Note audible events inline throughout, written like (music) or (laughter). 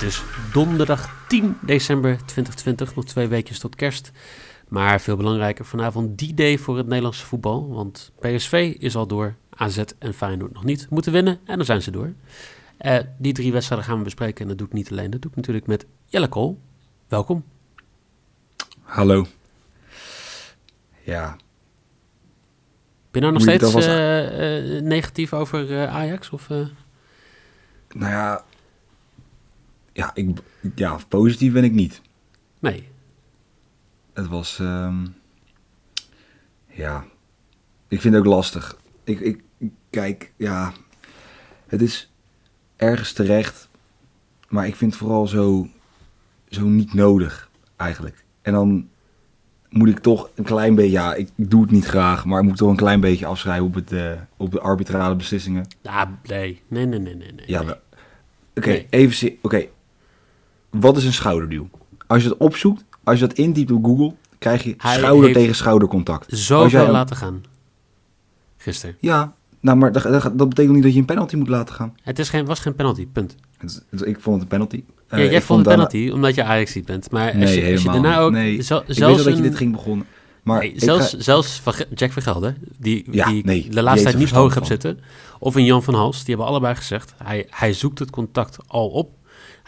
Het is donderdag 10 december 2020, nog twee weekjes tot kerst. Maar veel belangrijker, vanavond die day voor het Nederlandse voetbal. Want PSV is al door, AZ en Feyenoord nog niet. Moeten winnen en dan zijn ze door. Uh, die drie wedstrijden gaan we bespreken en dat doe ik niet alleen. Dat doe ik natuurlijk met Jelle Kool. Welkom. Hallo. Ja. Ben je nou nog steeds uh, uh, negatief over Ajax? Of, Nou ja, ja, ik, ja, positief ben ik niet. Nee. Het was, um, ja, ik vind het ook lastig. Ik, ik, kijk, ja, het is ergens terecht, maar ik vind het vooral zo, zo niet nodig eigenlijk. En dan moet ik toch een klein beetje, ja, ik doe het niet graag, maar ik moet toch een klein beetje afschrijven op, het, uh, op de arbitrale beslissingen. Ja, nee, nee, nee, nee, nee. Ja, oké, okay, nee. even, oké, wat is een schouderduw? Als je het opzoekt, als je dat intypt op Google, krijg je Hij schouder tegen schoudercontact. Zoveel jij... laten gaan. Gisteren. Ja, nou, maar dat, dat, betekent niet dat je een penalty moet laten gaan. Het is geen, was geen penalty, punt. Het, het, ik vond het een penalty. Ja, uh, jij vond het penalty, omdat je Ajax bent. Maar nee, als je, als je daarna ook... Nee, zo, ik zelfs dat je dit ging begonnen. Maar nee, zelfs, ga... zelfs Jack Vergelder, die, ja, die nee, de laatste tijd niet hoog heb zitten, of een Jan van Hals, die hebben allebei gezegd, hij, hij zoekt het contact al op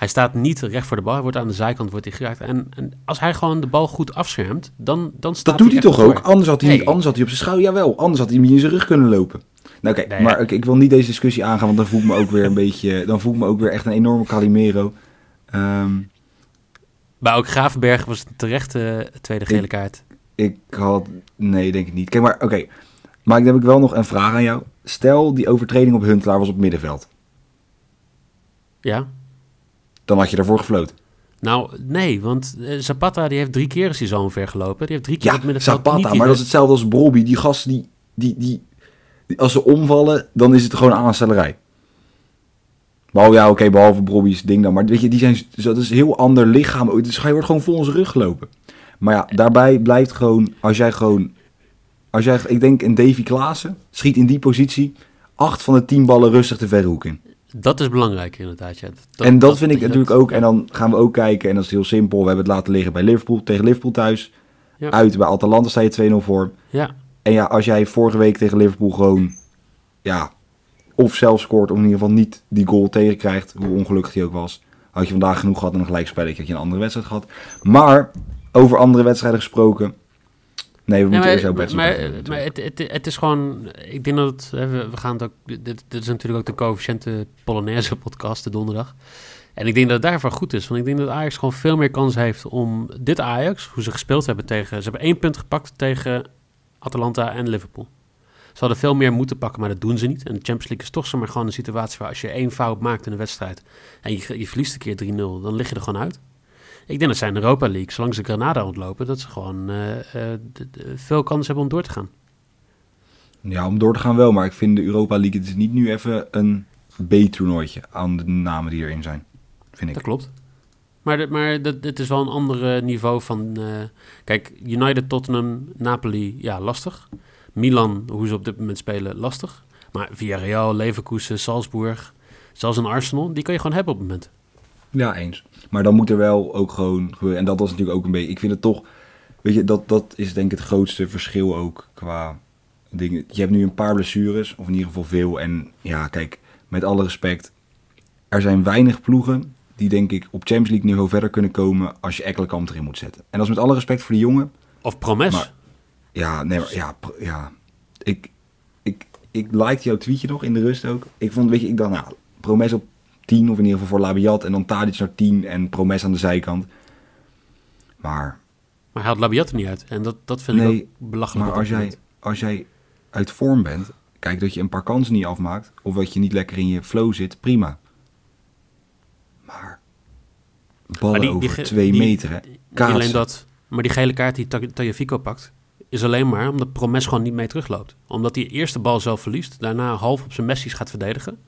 hij staat niet recht voor de bal. Hij wordt aan de zijkant wordt hij geraakt. En, en als hij gewoon de bal goed afschermt, dan, dan staat Dat doet hij, toch ook? Anders had hij, niet, anders had hij op zijn schouder... Jawel, anders had hij hem in zijn rug kunnen lopen. Nou oké, maar ik, ik, wil niet deze discussie aangaan, want dan voel ik me ook weer een (laughs) beetje... Dan voel ik me ook weer echt een enorme Calimero. Um, maar ook Gravenberg was een terechte tweede gele kaart. Ik, had... Nee, denk ik niet. Kijk, maar oké. Maar dan heb ik wel nog een vraag aan jou. Stel, die overtreding op Huntelaar was op middenveld. Ja dan had je daarvoor gefloten. Nou, nee, want uh, Zapata die heeft drie keer is hij zo ver gelopen. Die heeft drie keer ja, op middenveld Zapata, niet maar dat is hetzelfde als Brobby. Die gasten, die, die, die, die, als ze omvallen, dan is het gewoon aanstellerij. Behalve, ja, oké, okay, behalve Brobby's ding dan. Maar weet je, die zijn, dat is een heel ander lichaam. Dus je wordt gewoon vol onze rug gelopen. Maar ja, daarbij blijft gewoon, als jij gewoon, als jij, ik denk een Davy Klaassen schiet in die positie acht van de tien ballen rustig de verre hoek in. Dat is belangrijk inderdaad. Ja. Dat, en dat, vind ik natuurlijk ook. En dan gaan we ook kijken. En dat is heel simpel. We hebben het laten liggen bij Liverpool. Tegen Liverpool thuis. Ja. Uit bij Atalanta sta je 2-0 voor. Ja. En ja, als jij vorige week tegen Liverpool gewoon... Ja, of zelf scoort. Of in ieder geval niet die goal tegenkrijgt. Hoe ongelukkig hij ook was. Had je vandaag genoeg gehad en een gelijkspelletje. Had je een andere wedstrijd gehad. Maar over andere wedstrijden gesproken. Nee, we moeten maar, eerst jouw bed Maar, maar het, het, het, is gewoon... Ik denk dat het... We, we gaan het ook... Dit, dit is natuurlijk ook de coëfficiënte Polonaise podcast, de donderdag. En ik denk dat het daarvoor goed is. Want ik denk dat Ajax gewoon veel meer kans heeft om dit Ajax... Hoe ze gespeeld hebben tegen... Ze hebben één punt gepakt tegen Atalanta en Liverpool. Ze hadden veel meer moeten pakken, maar dat doen ze niet. En de Champions League is toch zomaar gewoon een situatie waar als je één fout maakt in een wedstrijd... en je, je verliest een keer 3-0, dan lig je er gewoon uit. Ik denk dat zij in Europa League, zolang ze Granada ontlopen, dat ze gewoon uh, uh, veel kans hebben om door te gaan. Ja, om door te gaan wel, maar ik vind de Europa League, het is niet nu even een B-toernooitje aan de namen die erin zijn, vind ik. Dat klopt. Maar, de, maar dat, het is wel een ander niveau van... Uh, kijk, United, Tottenham, Napoli, ja, lastig. Milan, hoe ze op dit moment spelen, lastig. Maar Villarreal, Leverkusen, Salzburg, zelfs een Arsenal, die kan je gewoon hebben op het moment. Ja, eens. Maar dan moet er wel ook gewoon gebeuren. En dat was natuurlijk ook een beetje. Ik vind het toch. Weet je, dat, dat is denk ik het grootste verschil ook qua dingen. Je hebt nu een paar blessures, of in ieder geval veel. En ja, kijk, met alle respect. Er zijn weinig ploegen die denk ik op Champions League niveau verder kunnen komen als je Ekkelenkamp erin moet zetten. En dat is met alle respect voor de jongen. Of Promes. Maar, ja, nee, maar, ja, ja. Ik, ik, ik liked jouw tweetje nog in de rust ook. Ik vond, weet je, ik dacht, nou, Promes op 10 of in ieder geval voor Labiat. En dan Tadic naar 10 en Promes aan de zijkant. Maar... Maar hij had Labiat er niet uit. En dat, dat vind nee, ik ook belachelijk. Maar als jij, als jij uit vorm bent, kijk dat je een paar kansen niet afmaakt. Of dat je niet lekker in je flow zit, prima. Maar ballen maar die, over twee meter, hè. alleen dat, maar die gele kaart die Tajafico pakt, is alleen maar omdat Promes gewoon niet mee terugloopt. Omdat hij eerst de bal zelf verliest, daarna half op zijn Messi's gaat verdedigen.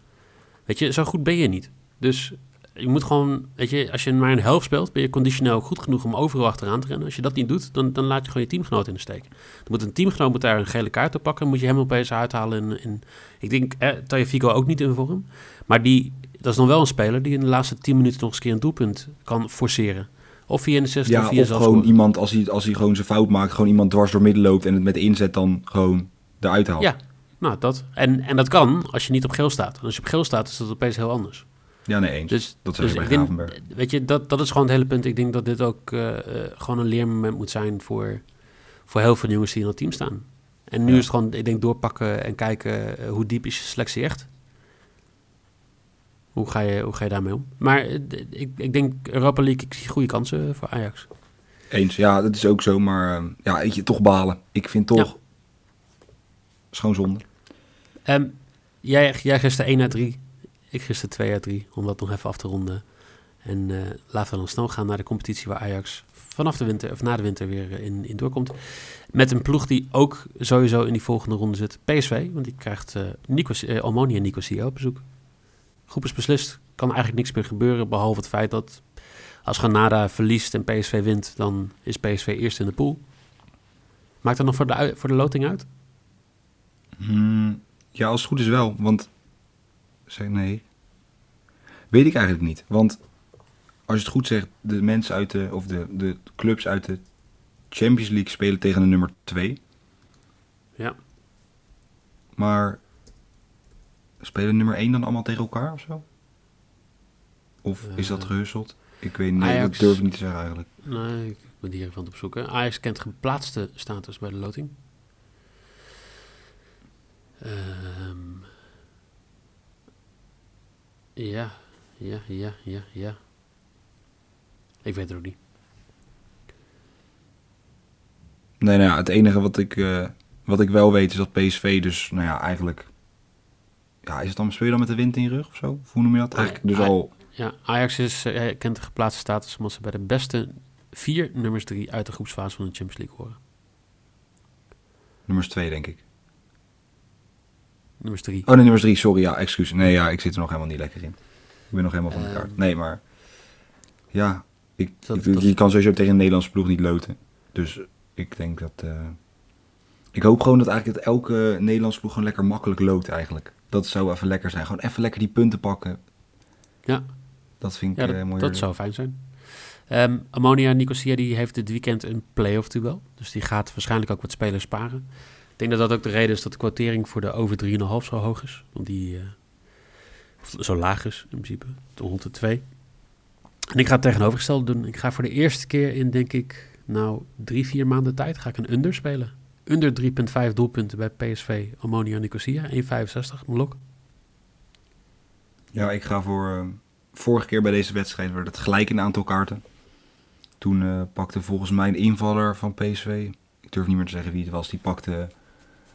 Weet je, zo goed ben je niet. Dus je moet gewoon, weet je, als je maar een helft speelt, ben je conditioneel goed genoeg om overal achteraan te rennen. Als je dat niet doet, dan, dan laat je gewoon je teamgenoot in de steek. Dan moet een teamgenoot moet daar een gele kaart op pakken, moet je hem opeens uithalen. In, in, ik denk, eh, Tajafico ook niet in vorm, maar die, dat is dan wel een speler die in de laatste 10 minuten nog eens een keer een doelpunt kan forceren. Of via een 60 Ja, of via of zelfs gewoon scoren. iemand, als hij, als hij gewoon zijn fout maakt, gewoon iemand dwars door midden loopt en het met inzet dan gewoon eruit haalt. Ja, nou dat. En, en dat kan als je niet op geel staat. En als je op geel staat, is dat opeens heel anders. Ja, nee eens. Dus, dat zeg dus denk, weet je, dat, dat is gewoon het hele punt. Ik denk dat dit ook eh, eh, gewoon een leermoment moet zijn voor, voor heel veel jongens die in het team staan. En nu Ja. is het gewoon, ik denk, doorpakken en kijken eh, hoe diep is je selectie echt. Hoe ga je, hoe ga je daarmee om? Maar ik, ik denk Europa League, ik zie goede kansen voor Ajax. Eens, ja, dat is ook zo. Maar eh, ja, je, toch balen. Ik vind toch... Ja. Schoon zonde. Ehm, jij, gisteren 1 uit 3. Ik gisteren 2 uit 3. Om dat nog even af te ronden. En eh, laten we dan snel gaan naar de competitie waar Ajax vanaf de winter of na de winter weer eh, in, in doorkomt. Met een ploeg die ook sowieso in die volgende ronde zit. PSV, want die krijgt Nikos, eh, Almoni en Nicosia op bezoek. Groep is beslist. Kan eigenlijk niks meer gebeuren. Behalve het feit dat als Granada verliest en PSV wint, dan is PSV eerst in de pool. Maakt dat nog voor de, voor de loting uit? Hmm, ja, als het goed is wel. Want... Zeg nee. Weet ik eigenlijk niet. Want als je het goed zegt, de mensen uit de... Of de, de clubs uit de Champions League spelen tegen de nummer 2. Ja. Maar spelen nummer 1 dan allemaal tegen elkaar of zo? Of is dat Eh, gehusteld? Ik weet niet, Ajax- dat durf ik niet te zeggen eigenlijk. Nee, ik ben hier even aan het opzoeken. Ajax kent geplaatste status bij de loting. Ehm, ja, ja, ja, ja, ja. Ik weet het ook niet. Nee, nou ja, het enige wat ik, eh, wat ik wel weet is dat PSV dus, nou ja, eigenlijk... Ja, is het dan, speel je dan met de wind in je rug of zo? Of hoe noem je dat? Eigenlijk dus Ah, al... Ja, Ajax is, eh, kent de geplaatste status omdat ze bij de beste vier nummers drie uit de groepsfase van de Champions League horen. Nummers 2, denk ik. Nummers drie. Oh nee, nummers 3, sorry. Ja, excuus. Nee, ja, ik zit er nog helemaal niet lekker in. Ik ben nog helemaal van de Ehm. kaart. Nee, maar... Ja, ik, Dat- ik- dat- je kan sowieso tegen een Nederlandse ploeg niet loten. Dus ik denk dat... eh, ik hoop gewoon dat eigenlijk dat elke Nederlandse ploeg gewoon lekker makkelijk loopt eigenlijk. Dat zou even lekker zijn. Gewoon even lekker die punten pakken. Ja. Dat vind ik Ja, eh, dat, mooi. dat zou fijn zijn. Ehm Ammonia Nicosia die heeft dit weekend een play-off duel. Dus die gaat waarschijnlijk ook wat spelers sparen. Ik denk dat dat ook de reden is dat de quotering voor de over 3,5 zo hoog is. Want die eh, zo laag is in principe, rond de 2. En ik ga het tegenovergestelde doen. Ik ga voor de eerste keer in, denk ik, nou drie, vier maanden tijd ga ik een under spelen. Under 3,5 doelpunten bij PSV Ammonia Nicosia, 1,65 blok. Ja, ik ga voor... eh, vorige keer bij deze wedstrijd werd het gelijk een aantal kaarten. Toen eh, pakte volgens mij een invaller van PSV... Ik durf niet meer te zeggen wie het was. Die pakte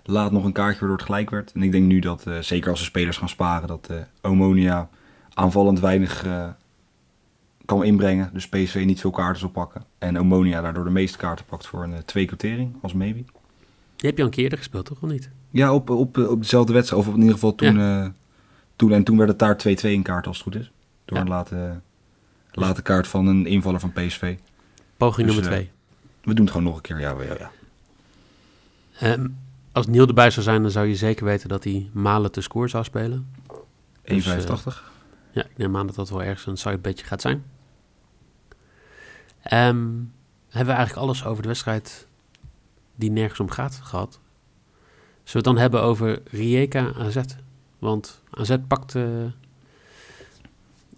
laat nog een kaartje waardoor het gelijk werd. En ik denk nu dat, eh, zeker als de spelers gaan sparen... dat eh Omonia aanvallend weinig eh, kan inbrengen. Dus PSV niet veel kaarten zal pakken. En Omonia daardoor de meeste kaarten pakt voor een twee quotering als maybe. Die heb je al een keer eerder gespeeld, toch? Of niet? Ja, op, op, op dezelfde wedstrijd. Of in ieder geval toen, toen. En toen werd het daar 2-2 in kaart als het goed is. Door Ja. een late, late kaart van een invaller van PSV. Poging Dus, nummer eh, 2. We doen het gewoon nog een keer. Ja, ja, ja. Ehm, als Niel erbij zou zijn, dan zou je zeker weten dat hij Malen te score zou spelen. 1,85. Dus, Ja, ik neem aan dat dat wel ergens een sidebedje gaat zijn. Ehm, hebben we eigenlijk alles over de wedstrijd die nergens om gaat gehad? Zullen we het dan hebben over Rijeka AZ? Want AZ pakte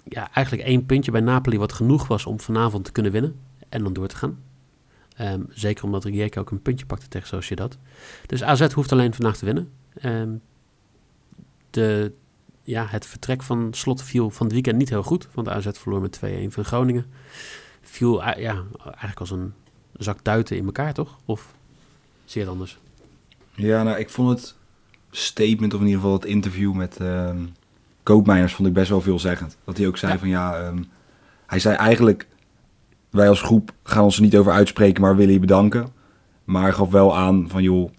ja, eigenlijk één puntje bij Napoli wat genoeg was om vanavond te kunnen winnen en dan door te gaan. Ehm, zeker omdat Rijeka ook een puntje pakte tegen Sociedad. Dus AZ hoeft alleen vandaag te winnen. Ehm, de, ja, het vertrek van Slot viel van het weekend niet heel goed. Want AZ verloor met 2-1 van Groningen. Viel eh, ja, eigenlijk als een zak duiten in elkaar, toch? Of zie je het anders? Ja, nou, ik vond het statement, of in ieder geval het interview met ehm Koopmeiners, vond ik best wel veelzeggend. Dat hij ook zei Ja. van ja, hij zei eigenlijk, wij als groep gaan ons er niet over uitspreken, maar willen je bedanken. Maar hij gaf wel aan van joh,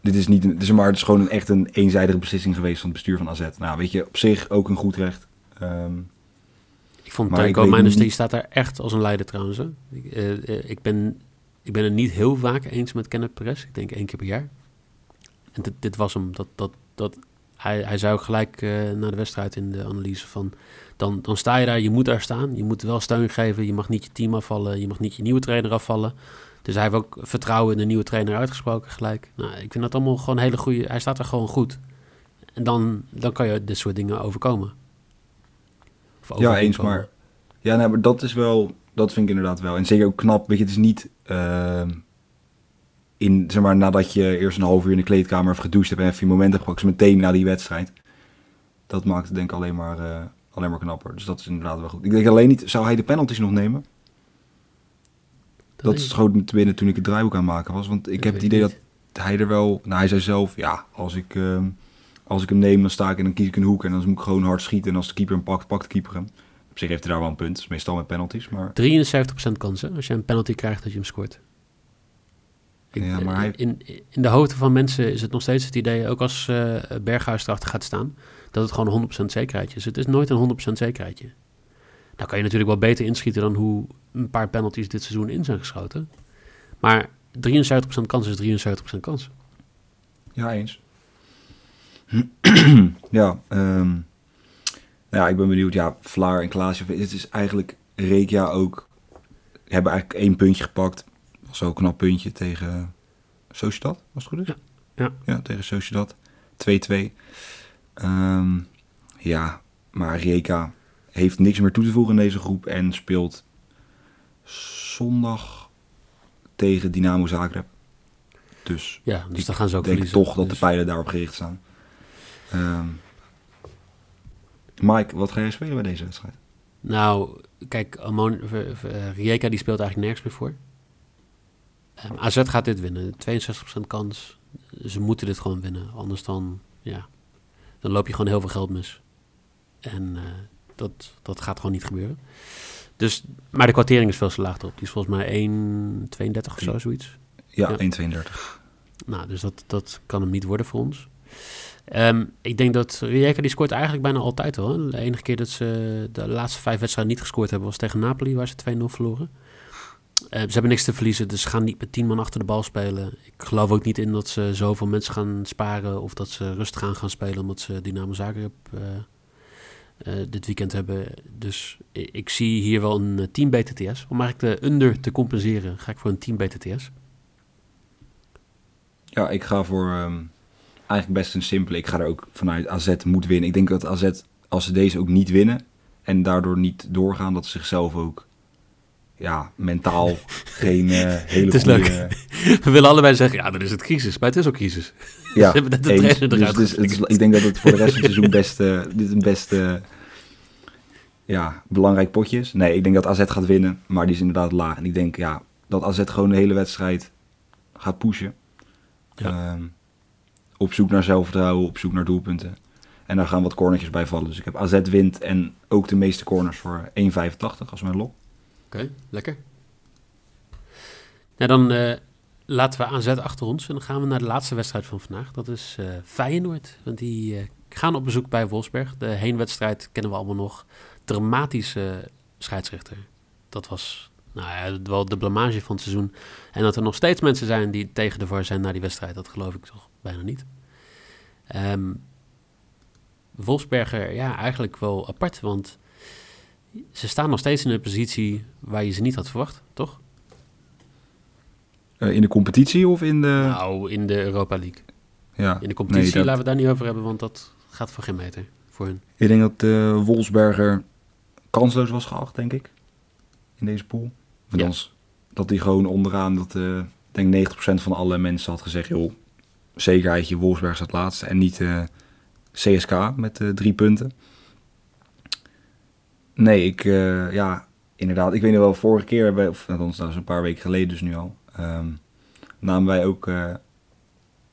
dit is niet, een- het is maar het is gewoon een, echt een eenzijdige beslissing geweest van het bestuur van AZ. Nou, weet je, op zich ook een goed recht. Ehm, Ik vond Koopmeiners, niet- die staat daar echt als een leider trouwens. Hè. Ik, eh, eh, ik, ben, ik ben het niet heel vaak eens met Kenneth Perez. Ik denk één keer per jaar. En dit, dit was hem. Dat, dat, dat, hij, hij zei ook gelijk eh na de wedstrijd in de analyse van... Dan, dan sta je daar, je moet daar staan. Je moet wel steun geven. Je mag niet je team afvallen. Je mag niet je nieuwe trainer afvallen. Dus hij heeft ook vertrouwen in de nieuwe trainer uitgesproken gelijk. Nou, ik vind dat allemaal gewoon hele goede... Hij staat er gewoon goed. En dan, dan kan je dit soort dingen overkomen. Of Ja, eens, maar... Ja, nee, maar dat is wel... Dat vind ik inderdaad wel. En zeker ook knap. Weet je, het is niet... ehm, in, zeg maar, nadat je eerst een half uur in de kleedkamer hebt gedoucht hebt en even je moment hebt gepakt, is meteen na die wedstrijd. Dat maakt het denk ik alleen maar, eh, alleen maar knapper. Dus dat is inderdaad wel goed. Ik denk alleen niet, zou hij de penalties nog nemen? Dat, is ik. gewoon te binnen toen ik het draaiboek aan het maken was. Want ik Dat heb het idee dat hij er wel... Nou, hij zei zelf, ja, als ik, ehm, als ik hem neem, dan sta ik en dan kies ik een hoek. En dan moet ik gewoon hard schieten. En als de keeper hem pakt, pakt de keeper hem. Op zich heeft hij daar wel een punt. Dat is meestal met penalties. Maar 73% kans hè, als je een penalty krijgt dat je hem scoort. Ik- Ja, maar hij- in, in de hoofden van mensen is het nog steeds het idee, ook als eh Berghuis erachter gaat staan, dat het gewoon een 100% zekerheidje is. Het is nooit een 100% zekerheidje. Nou kan je natuurlijk wel beter inschieten dan hoe een paar penalties dit seizoen in zijn geschoten. Maar 73% kans is 73% kans. Ja, eens. (clears throat) ja, ehm, nou ja, ik ben benieuwd. Ja, Vlaar en Klaasje. Het is eigenlijk Rekia ook. Hebben eigenlijk één puntje gepakt. Was een knap puntje tegen Sociedad, als het goed is. Ja. Ja, tegen Sociedad. 2-2. Ehm, ja, maar Rijeka heeft niks meer toe te voegen in deze groep. En speelt zondag tegen Dynamo Zagreb. Dus Ja, dus dan gaan ze ook denk verliezen. toch dat de Dus- pijlen daarop gericht staan. Ehm, Mike, wat ga jij spelen bij deze wedstrijd? Nou, kijk, Amon, Rijeka die speelt eigenlijk nergens meer voor. Ehm, AZ gaat dit winnen. 62% kans. Ze moeten dit gewoon winnen. Anders dan, ja, dan loop je gewoon heel veel geld mis. En eh, dat, dat gaat gewoon niet gebeuren. Dus, maar de kwartering is veel te laag op. Die is volgens mij 1,32 of zo, zoiets. Ja, Ja. 1,32. Nou, dus dat, dat kan hem niet worden voor ons. Ehm, ik denk dat Rijeka die scoort eigenlijk bijna altijd wel. hè. De enige keer dat ze de laatste vijf wedstrijden niet gescoord hebben... was tegen Napoli, waar ze 2-0 verloren. Eh, ze hebben niks te verliezen, dus ze gaan niet met tien man achter de bal spelen. Ik geloof ook niet in dat ze zoveel mensen gaan sparen... of dat ze rustig aan gaan spelen omdat ze Dynamo Zagreb eh, eh, dit weekend hebben. Dus ik, zie hier wel een team BTTS. Om eigenlijk de under te compenseren, ga ik voor een team BTTS. Ja, ik ga voor ehm, eigenlijk best een simpele. Ik ga er ook vanuit AZ moet winnen. Ik denk dat AZ, als ze deze ook niet winnen en daardoor niet doorgaan, dat ze zichzelf ook ja, mentaal geen (laughs) hele Het is goede... leuk. We willen allebei zeggen, ja, dan is het crisis. Maar het is ook crisis. Ja, (laughs) Ze hebben net de Dus eruit het is- het is- ik denk dat het voor de rest van het seizoen (laughs) best, eh, dit een best eh, ja, belangrijk potje is. Nee, ik denk dat AZ gaat winnen, maar die is inderdaad laag. En ik denk ja, dat AZ gewoon de hele wedstrijd gaat pushen. Ja. Ehm, op zoek naar zelfvertrouwen, op zoek naar doelpunten. En daar gaan wat cornertjes bij vallen. Dus ik heb AZ wint en ook de meeste corners voor 1,85 als mijn lok. Oké, lekker. Nou, dan eh, laten we AZ achter ons en dan gaan we naar de laatste wedstrijd van vandaag. Dat is eh Feyenoord, want die eh, gaan op bezoek bij Wolfsberg. De heenwedstrijd kennen we allemaal nog. Dramatische scheidsrechter. Dat was nou ja, wel de blamage van het seizoen. En dat er nog steeds mensen zijn die tegen de zijn na die wedstrijd, dat geloof ik toch bijna niet. Ehm Wolfsberger, ja, eigenlijk wel apart, want ze staan nog steeds in een positie waar je ze niet had verwacht, toch? Eh, in de competitie of in de... Nou, in de Europa League. ja, In de competitie nee, dat- laten we het daar niet over hebben, want dat gaat voor geen meter voor hun. Ik denk dat eh Wolfsberger kansloos was geacht, denk ik. In deze pool. Ja. dat hij gewoon onderaan, dat ik denk 90% van alle mensen had gezegd, joh, zekerheidje, Wolfsberg staat laatste. En niet CSK met drie punten. Nee, ik, eh, ja, inderdaad. Ik weet nog wel, vorige keer, hebben, of althans, dat is een paar weken geleden dus nu al, ehm, namen wij ook eh,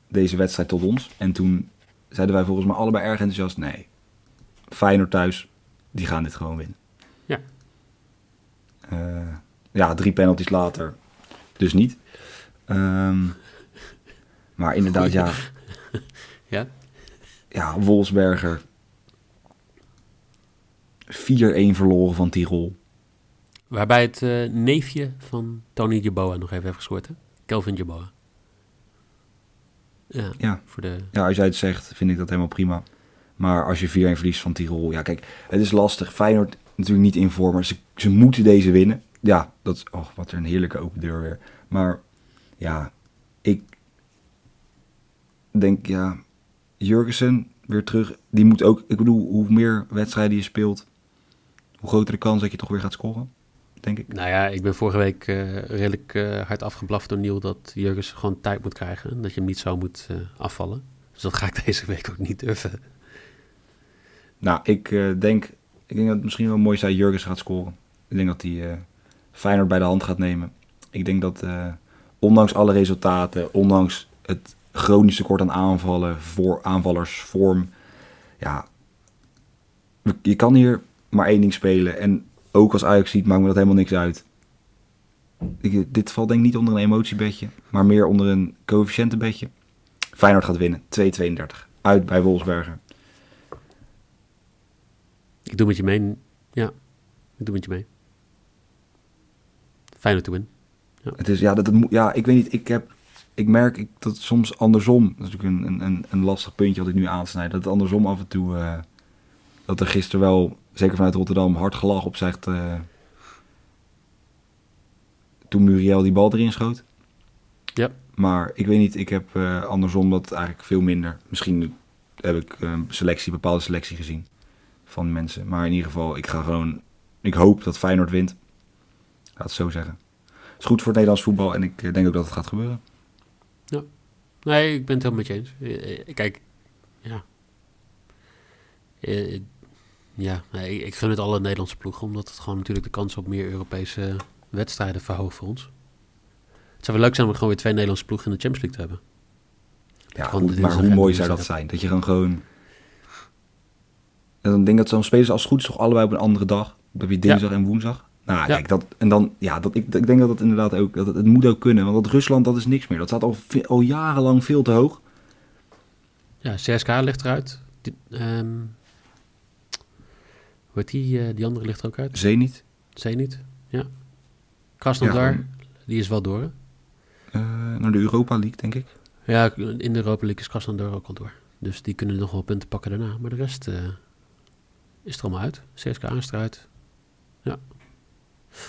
deze wedstrijd tot ons. En toen zeiden wij volgens mij allebei erg enthousiast, nee, Feyenoord thuis, die gaan dit gewoon winnen. Ja. Eh, ja, drie penalties later, dus niet. Ehm, maar inderdaad, ja. (laughs) Ja? Ja, Wolfsberger. Verloren van Tirol. Waarbij het uh, neefje van Tony Jeboa nog even heeft gescoord, hè? Kelvin Jeboa. Ja, Ja. Voor de... Ja, als jij het zegt, vind ik dat helemaal prima. Maar als je 4-1 verliest van Tirol... Ja, kijk, het is lastig. Feyenoord natuurlijk niet in vorm, maar ze, ze moeten deze winnen. Ja, dat is... Oh, wat een heerlijke open deur weer. Maar ja, ik denk, ja... Jurgensen weer terug. Die moet ook... Ik bedoel, hoe meer wedstrijden je speelt... hoe groter de kans dat je toch weer gaat scoren. Denk ik. Nou ja, ik ben vorige week eh, redelijk eh, hard afgeblaft door Niel dat Jurgens gewoon tijd moet krijgen. En dat je hem niet zo moet eh, afvallen. Dus dat ga ik (laughs) deze week ook niet durven. Nou, ik denk... Ik denk dat het misschien wel mooi is dat Jurgens gaat scoren. Ik denk dat hij Feyenoord bij de hand gaat nemen. Ik denk dat ondanks alle resultaten, ondanks het chronisch tekort aan aanvallen, voor aanvallers, vorm, ja, je kan hier maar één ding spelen. En ook als Ajax ziet, maakt me dat helemaal niks uit. Ik, dit valt denk ik niet onder een emotiebedje, maar meer onder een coëfficiëntenbedje. Feyenoord gaat winnen, 2-32. Uit bij Wolfsberger. Ik doe met je mee. Ja, ik doe met je mee. Feyenoord te win. Het is, ja, dat, ja, ik weet niet, ik heb, ik merk ik, dat soms andersom, dat is natuurlijk een, een, een lastig puntje wat ik nu aansnijd, dat het andersom af en toe, eh, dat er gisteren wel, zeker vanuit Rotterdam, hard gelach op zegt, eh, toen Muriel die bal erin schoot. Ja. Maar ik weet niet, ik heb eh, andersom dat eigenlijk veel minder. Misschien heb ik een selectie, een bepaalde selectie gezien van mensen. Maar in ieder geval, ik ga gewoon, ik hoop dat Feyenoord wint. Laat het zo zeggen. Het is goed voor het Nederlands voetbal en ik eh, denk ook dat het gaat gebeuren. Nee, ik ben het helemaal met je eens. Kijk, ja. Ja, nee, ik gun het alle Nederlandse ploegen, omdat het gewoon natuurlijk de kans op meer Europese wedstrijden verhoogt voor ons. Het zou wel leuk zijn om gewoon weer twee Nederlandse ploegen in de Champions League te hebben. Ja, hoe- maar hoe mooi zou dat zijn? Dat je gewoon gewoon... En dan denk ik dat zo'n spelers als het goed is toch allebei op een andere dag. Dan heb je dinsdag en woensdag. Nou, Ja. kijk, dat, en dan, ja, dat, ik, ik denk dat het inderdaad ook, dat het, het moet ook kunnen. Want dat Rusland, dat is niks meer. Dat staat al, ve- al jarenlang veel te hoog. Ja, CSK ligt eruit. Die, ehm, heet die? eh, die andere ligt er ook uit. Zenit. Zenit, ja. Krasnodar, Ja, die is wel door. hè? eh, naar de Europa League, denk ik. Ja, in de Europa League is Krasnodar ook al door. Dus die kunnen nog wel punten pakken daarna. Maar de rest eh, is er allemaal uit. CSK is eruit. Ja.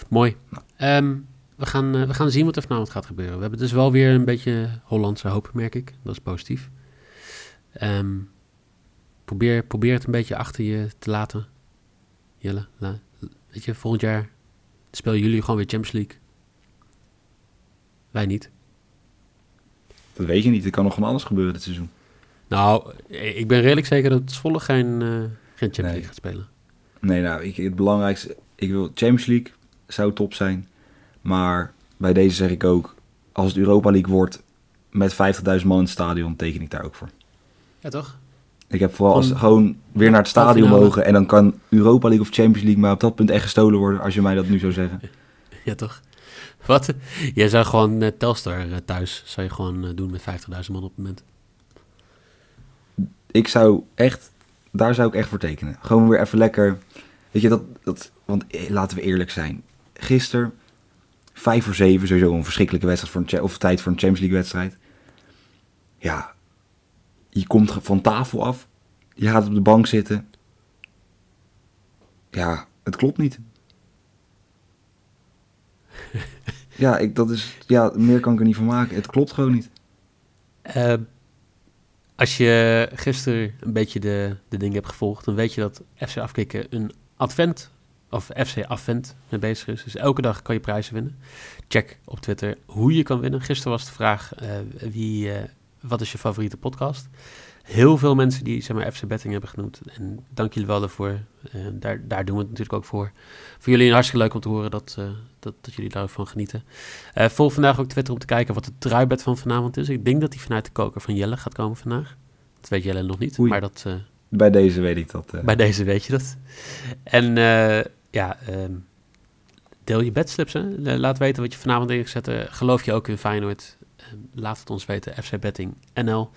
Mooi. Ehm, we, gaan, we gaan zien wat er vanavond gaat gebeuren. We hebben dus wel weer een beetje Hollandse hoop, merk ik. Dat is positief. Ehm, probeer, probeer het een beetje achter je te laten. Jelle, la- weet je, volgend jaar spelen jullie gewoon weer Champions League. Wij niet. Dat weet je niet. Er kan nog van alles gebeuren dit seizoen. Nou, ik ben redelijk zeker dat Zwolle geen, eh, geen Champions Nee. League gaat spelen. Nee, nou, ik, het belangrijkste... Ik wil Champions League. Zou top zijn. Maar bij deze zeg ik ook... Als het Europa League wordt... Met 50.000 man in het stadion... Teken ik daar ook voor. Ja, toch? Ik heb vooral als Gewoon- weer naar het stadion mogen. En dan kan Europa League of Champions League maar op dat punt echt gestolen worden. Als je mij dat nu zou zeggen. (laughs) Ja, toch? Wat? Jij zou gewoon eh, Telstar eh, thuis zou je gewoon eh, doen met 50.000 man op het moment. Ik zou echt, daar zou ik echt voor tekenen. Gewoon weer even lekker. Weet je, dat, dat want laten we eerlijk zijn. Gisteren, 5 voor 7, sowieso een verschrikkelijke wedstrijd voor een, of tijd voor een Champions League wedstrijd. Ja, je komt van tafel af. Je gaat op de bank zitten. Ja, het klopt niet. (laughs) ja, ik, dat is, ja, meer kan ik er niet van maken. Het klopt gewoon niet. Eh, als je gisteren een beetje de, de dingen hebt gevolgd, dan weet je dat FC Afkikken een advent, of FC Advent mee bezig is. Dus elke dag kan je prijzen winnen. Check op Twitter hoe je kan winnen. Gisteren was de vraag, eh, wie, eh, wat is je favoriete podcast? Heel veel mensen die zeg maar, FC Betting hebben genoemd. En dank jullie wel daarvoor. Eh, daar, daar doen we het natuurlijk ook voor. Voor jullie hartstikke leuk om te horen dat, eh, dat, dat jullie daarvan genieten. Eh, volg vandaag ook Twitter om te kijken wat de truibed van vanavond is. Ik denk dat die vanuit de koker van Jelle gaat komen vandaag. Dat weet Jelle nog niet, Oei. maar dat, Bij deze weet ik dat. bij deze weet je dat. En ja, ehm, deel je bedslips. Hè? Laat weten wat je vanavond in gaat zetten. Geloof je ook in Feyenoord? Laat het ons weten. FC Betting NL.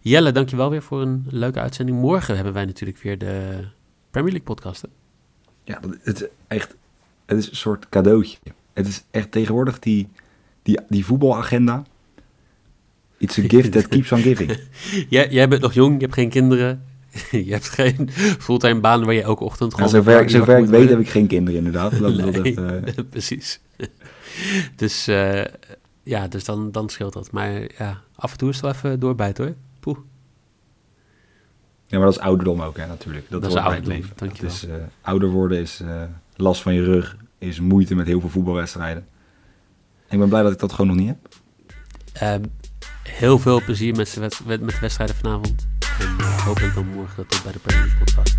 Jelle, dankjewel weer voor een leuke uitzending. Morgen hebben wij natuurlijk weer de Premier League podcast. hè? Ja, het, is echt, het is een soort cadeautje. Het is echt tegenwoordig die, die, die voetbalagenda. It's a gift that keeps on giving. (laughs) jij, jij bent nog jong, je hebt geen kinderen. (laughs) je hebt geen fulltime baan waar je elke ochtend Ja, gewoon... zover ik, zover ik weet heb ik geen kinderen inderdaad. Dat, (laughs) even, precies. dus eh, ja, dus dan, dan scheelt dat. Maar ja, af en toe is het wel even doorbijten hoor. Poeh. Ja, maar dat is ouderdom ook, hè, natuurlijk. Dat, Dat is ouderdom, leven. dankjewel. Is, eh, ouder worden is eh, last van je rug, is moeite met heel veel voetbalwedstrijden. Ik ben blij dat ik dat gewoon nog niet heb. Ehm, heel veel plezier met, met de wedstrijden vanavond. En eh, hopelijk dan morgen tot bij de Premier podcast.